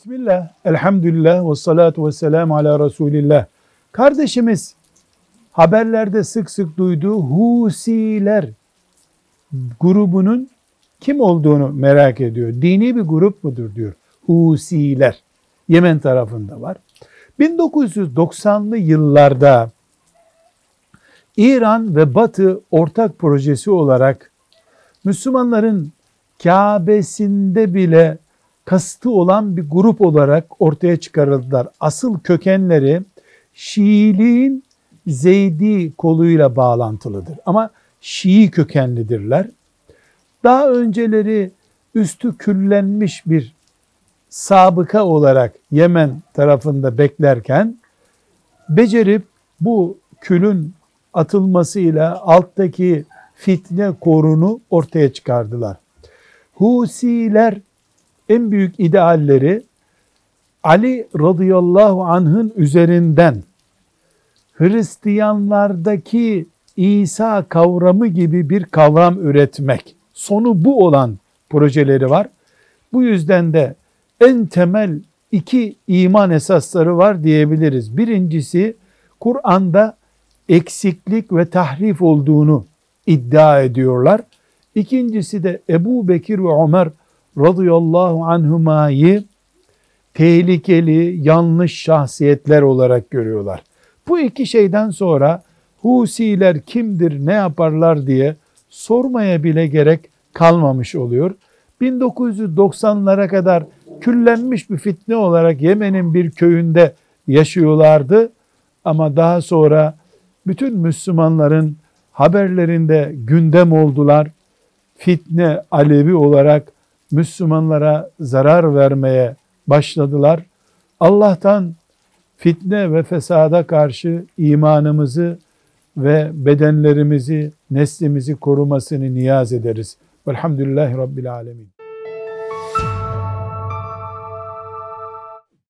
Bismillah, elhamdülillah ve salatu ve selamu ala Resulillah. Kardeşimiz haberlerde sık sık duyduğu Husiler grubunun kim olduğunu merak ediyor. Dini bir grup mudur diyor. Husiler. Yemen tarafında var. 1990'lı yıllarda İran ve Batı ortak projesi olarak Müslümanların Kabe'sinde bile kastı olan bir grup olarak ortaya çıkarıldılar. Asıl kökenleri Şiiliğin Zeydi koluyla bağlantılıdır. Ama Şii kökenlidirler. Daha önceleri üstü küllenmiş bir sabıka olarak Yemen tarafında beklerken becerip bu külün atılmasıyla alttaki fitne korunu ortaya çıkardılar. Husiler en büyük idealleri Ali radıyallahu anh'ın üzerinden Hristiyanlardaki İsa kavramı gibi bir kavram üretmek. Sonu bu olan projeleri var. Bu yüzden de en temel iki iman esasları var diyebiliriz. Birincisi Kur'an'da eksiklik ve tahrif olduğunu iddia ediyorlar. İkincisi de Ebu Bekir ve Ömer radıyallahu anhumayı tehlikeli, yanlış şahsiyetler olarak görüyorlar. Bu iki şeyden sonra Husiler kimdir, ne yaparlar diye sormaya bile gerek kalmamış oluyor. 1990'lara kadar küllenmiş bir fitne olarak Yemen'in bir köyünde yaşıyorlardı. Ama daha sonra bütün Müslümanların haberlerinde gündem oldular. Fitne alevi olarak Müslümanlara zarar vermeye başladılar. Allah'tan fitne ve fesada karşı imanımızı ve bedenlerimizi, neslimizi korumasını niyaz ederiz. Velhamdülillahi Rabbil Alemin.